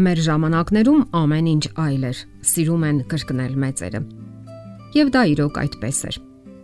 Մեր ժամանակներում ամեն ինչ այլ էր։ Սիրում են կրկնել մեծերը։ Եվ դա իրոք այդպես էր։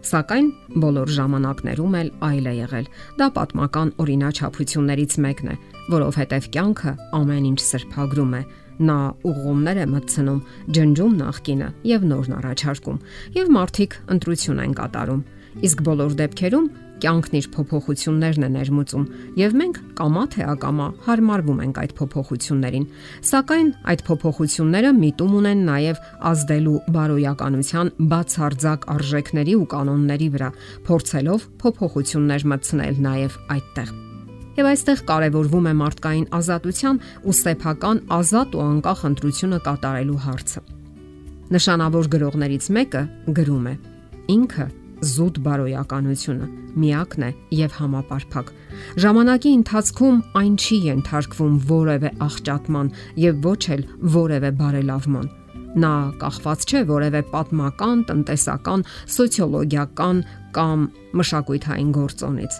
Սակայն բոլոր ժամանակներում էլ այլ է եղել։ Դա պատմական օրինաչափություններից մեկն է, որովհետև կյանքը ամեն ինչ սրբագրում է։ Նա ուղումներ է մտցնում, ջնջում նախկինը եւ նորն առաջարկում, եւ մարդիկ ընտրություն են կատարում։ Իսկ բոլոր դեպքերում կյանքն իր փոփոխություններն է ներմուծում, եւ մենք կամա թե ակամա հարմարվում ենք այդ փոփոխություններին։ Սակայն այդ փոփոխությունները միտում ունեն նաեւ ազդելու բարոյականության բացարձակ արժեքների ու կանոնների վրա, փորձելով փոփոխություններ մտցնել նաեւ այդտեղ։ Եվ այստեղ կարևորվում է մարդկային ազատության ու սեփական ազատ ու անկախ ընտրությունը կատարելու հարցը։ Նշանավոր գրողներից մեկը գրում է. Ինքը զուտ բարոյականությունը միակն է եւ համապարփակ։ Ժամանակի ընթացքում այն չի ենթարկվում որևէ աղճատման եւ ոչ էլ որևէ բարելավման։ Նա կախված չէ որևէ պատմական, տնտեսական, սոցիոլոգիական կամ մշակութային գործոնից։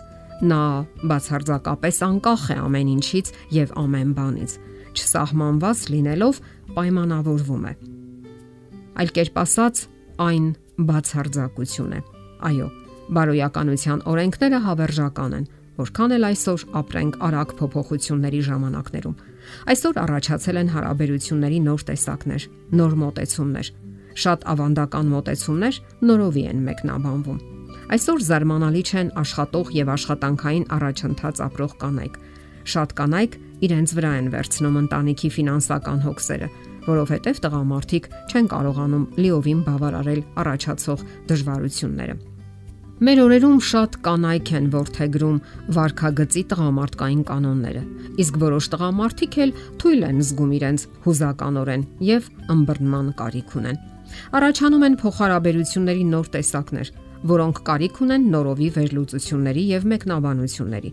Նա բացարձակապես անկախ է ամեն ինչից եւ ամեն բանից, չսահմանված լինելով պայմանավորվում է։ Այլ կերպ ասած, այն բացարձակություն է Այո, բարոյականության օրենքները հավերժական են, որքան էլ այսօր ապրենք արագ փոփոխությունների ժամանակներում։ Այսօր առաջացել են հարաբերությունների նոր տեսակներ, նոր մոտեցումներ։ Շատ ավանդական մոտեցումներ նորովի են մեկնաբանվում։ Այսօր զարմանալի չեն աշխատող եւ աշխատանքային առաջընթաց ապրող կանայք։ Շատ կանայք իրենց վրա են վերցնում ընտանիքի ֆինանսական հոգսերը, որովհետև տղամարդիկ չեն կարողանում լիովին բավարարել առաջացող դժվարությունները։ Մեր օրերում շատ կանայք են որթեգրում վարքագծի տղամարդկային կանոնները, իսկ որոշ տղամարդիկ էլ թույլ են զգում իրենց հուզականորեն եւ ըմբռնման կարիք ունեն։ Առաջանում են փոխհարաբերությունների նոր տեսակներ, որոնք կարիք ունեն նորովի վերլուծությունների եւ մեկնաբանությունների։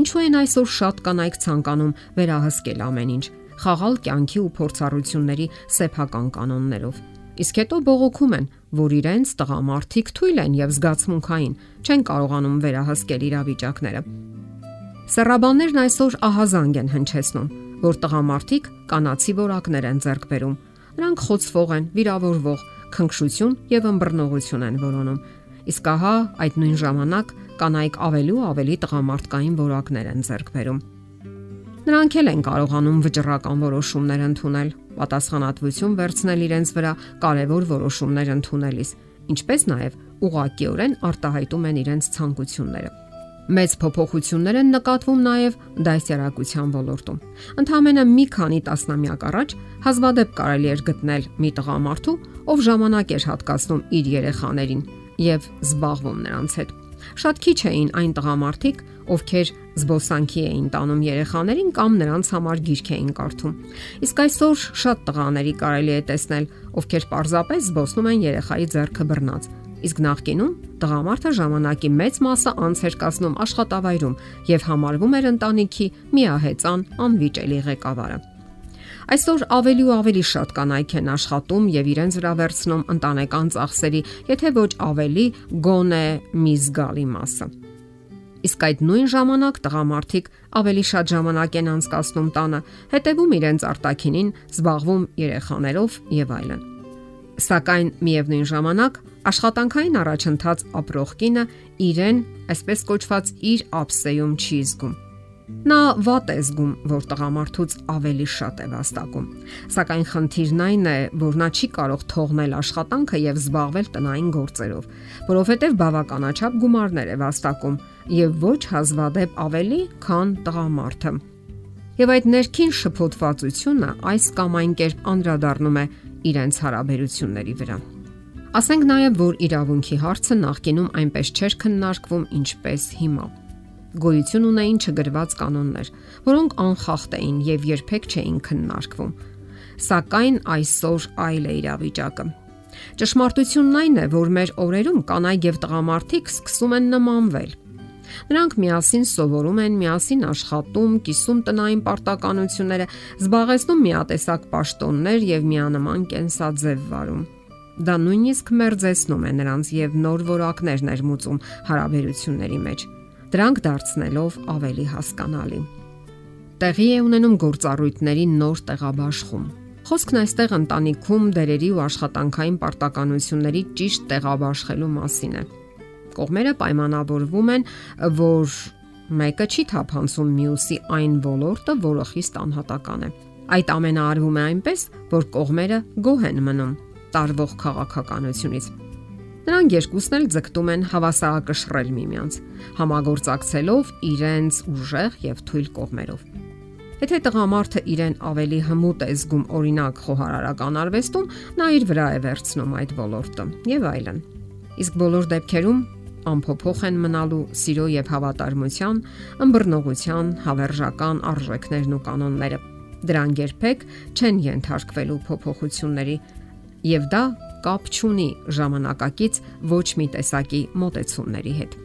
Ինչու են այսօր շատ կանայք ցանկանում վերահսկել ամեն ինչ, խաղալ կյանքի ու փորձառությունների սեփական կանոններով։ Իսկ հետո բողոքում են, որ իրենց տղամարդիկ թույլ են եւ զգացմունքային, չեն կարողանում վերահսկել իրավիճակները։ Սեռաբաններն այսօր ահազանգ են հնչեցնում, որ տղամարդիկ կանացի որակներ են ձեռք բերում։ Նրանք խոցվող են, վիրավորվող, քնքշություն եւ ըմբռնողություն են որոնում։ Իսկ ահա այդ նույն ժամանակ կանայք ավելի ու ավելի տղամարդկային որակներ են ձեռք բերում։ Նրանք էլ են կարողանում վճռական որոշումներ ընդունել, պատասխանատվություն վերցնել իրենց վրա կարևոր որոշումներ ընդունելիս, ինչպես նաև ուղղակիորեն արտահայտում են իրենց ցանկությունները։ Մեծ փոփոխություններ են նկատվում նաև դասյարակության ոլորտում։ Ընդհանրապես մի քանի տասնամյակ առաջ հազվադեպ կարելի էր գտնել մի տղամարդու, ով ժամանակ էր հատկացնում իր երեխաներին եւ զբաղվում նրանց հետ։ Շատ քիչ էին այն տղամարդիկ, ովքեր զբոսանքի էին տանում երեխաներին կամ նրանց համար գիրք էին կարդում։ Իսկ այսօր շատ տղաների կարելի է տեսնել, ովքեր պարզապես զբոսնում են երեխայի ձեռքը բռնած։ Իսկ նախկինում տղամարդը ժամանակի մեծ մասը անց էր կասնում աշխատավայրում եւ համարվում էր ընտանիքի միահեծան անվիճելի ղեկավարը։ Այսօր ավելի ու ավելի շատ կանայք են աշխատում եւ իրենց վրա վերցնում ընտանեկան ծախսերի, եթե ոչ ավելի, գոնե մի զգալի մասը։ Իսկ այդ նույն ժամանակ տղամարդիկ ավելի շատ ժամանակ են անցկացնում տանը, հետևում իրենց արտակինին, զբաղվում երեխաներով եւ այլն։ Սակայն միևնույն ժամանակ աշխատանքային առաջընթաց ապրող կինը իրեն, այսպես կոչված, իր ապսեյում չի զգում Նա վատ է զգում, որ տղամարդուց ավելի շատ է վաստակում։ Սակայն խնդիրն այն է, որ նա չի կարող թողնել աշխատանքը եւ զբաղվել տնային գործերով, որովհետեւ բավականաչափ գումարներ է վաստակում եւ ոչ հազվադեպ ավելի, քան տղամարդը։ Եվ այդ ներքին շփոթվածությունը այս կամ այն կերպ անդրադառնում է իրենց հարաբերությունների վրա։ Ասենք նաև, որ իրավունքի հարցը նախկինում այնպես չէր քննարկվում, ինչպես հիմա գոյություն ունեին չգրված կանոններ, որոնք անխախտ էին եւ երբեք չէին քննարկվում։ Սակայն այսօր այլ է իրավիճակը։ Ճշմարտությունն այն է, որ մեր օրերում կանայք եւ տղամարդիկ սկսում են նմանվել։ Նրանք միասին սովորում են, միասին աշխատում, կիսում տնային պարտականությունները, զբաղեցնում միատեսակ պաշտոններ եւ միանման կենսաձև վարում։ Դա նույնիսկ մերձեցնում է նրանց եւ նոր որակներ ներմուծում հարաբերությունների մեջ դրանք դարձնելով ավելի հասկանալի։ տեղի է ունենում գործառույթների նոր տեղաբաշխում։ Խոսքն այստեղ ընտանիքում դերերի ու աշխատանքային պարտականությունների ճիշտ տեղաբաշխելու մասին է։ Կողմերը պայմանավորվում են, որ մեկը չի թափանցում մյուսի այն ոլորտը, որը խիստ անհատական է։ Այդ ամենը արվում է այնպես, որ կողմերը գոհ են մնում տարվող քաղաքականությունից։ Նրանք երկուսն էլ ձգտում են հավասարակշռել միմյանց, համագործակցելով իրենց ուժեղ եւ թույլ կողմերով։ Եթե տղամարդը իրեն ավելի հմուտ է զգում օրինակ խոհարարական արվեստում, նա իր վրա է վերցնում այդ ոլորտը եւ այլն։ Իսկ բոլոր դեպքերում ամփոփող են մնալու սիրո եւ հավատարմության, ըմբռնողության, հավերժական արժեքներն ու կանոնները։ Դրան երբեք չեն ենթարկվելու փոփոխությունների եւ դա կապ չունի ժամանակակից ոչ մի տեսակի մոտեցումների հետ։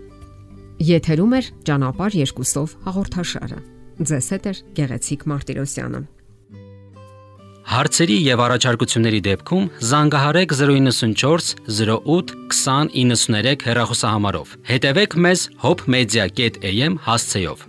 Եթերում է ճանապար երկուսով հաղորդաշարը։ Ձեզ հետ է Գեղեցիկ Մարտիրոսյանը։ Հարցերի եւ առաջարկությունների դեպքում զանգահարեք 094 08 2093 հեռախոսահամարով։ Հետևեք մեզ hopmedia.am հասցեով։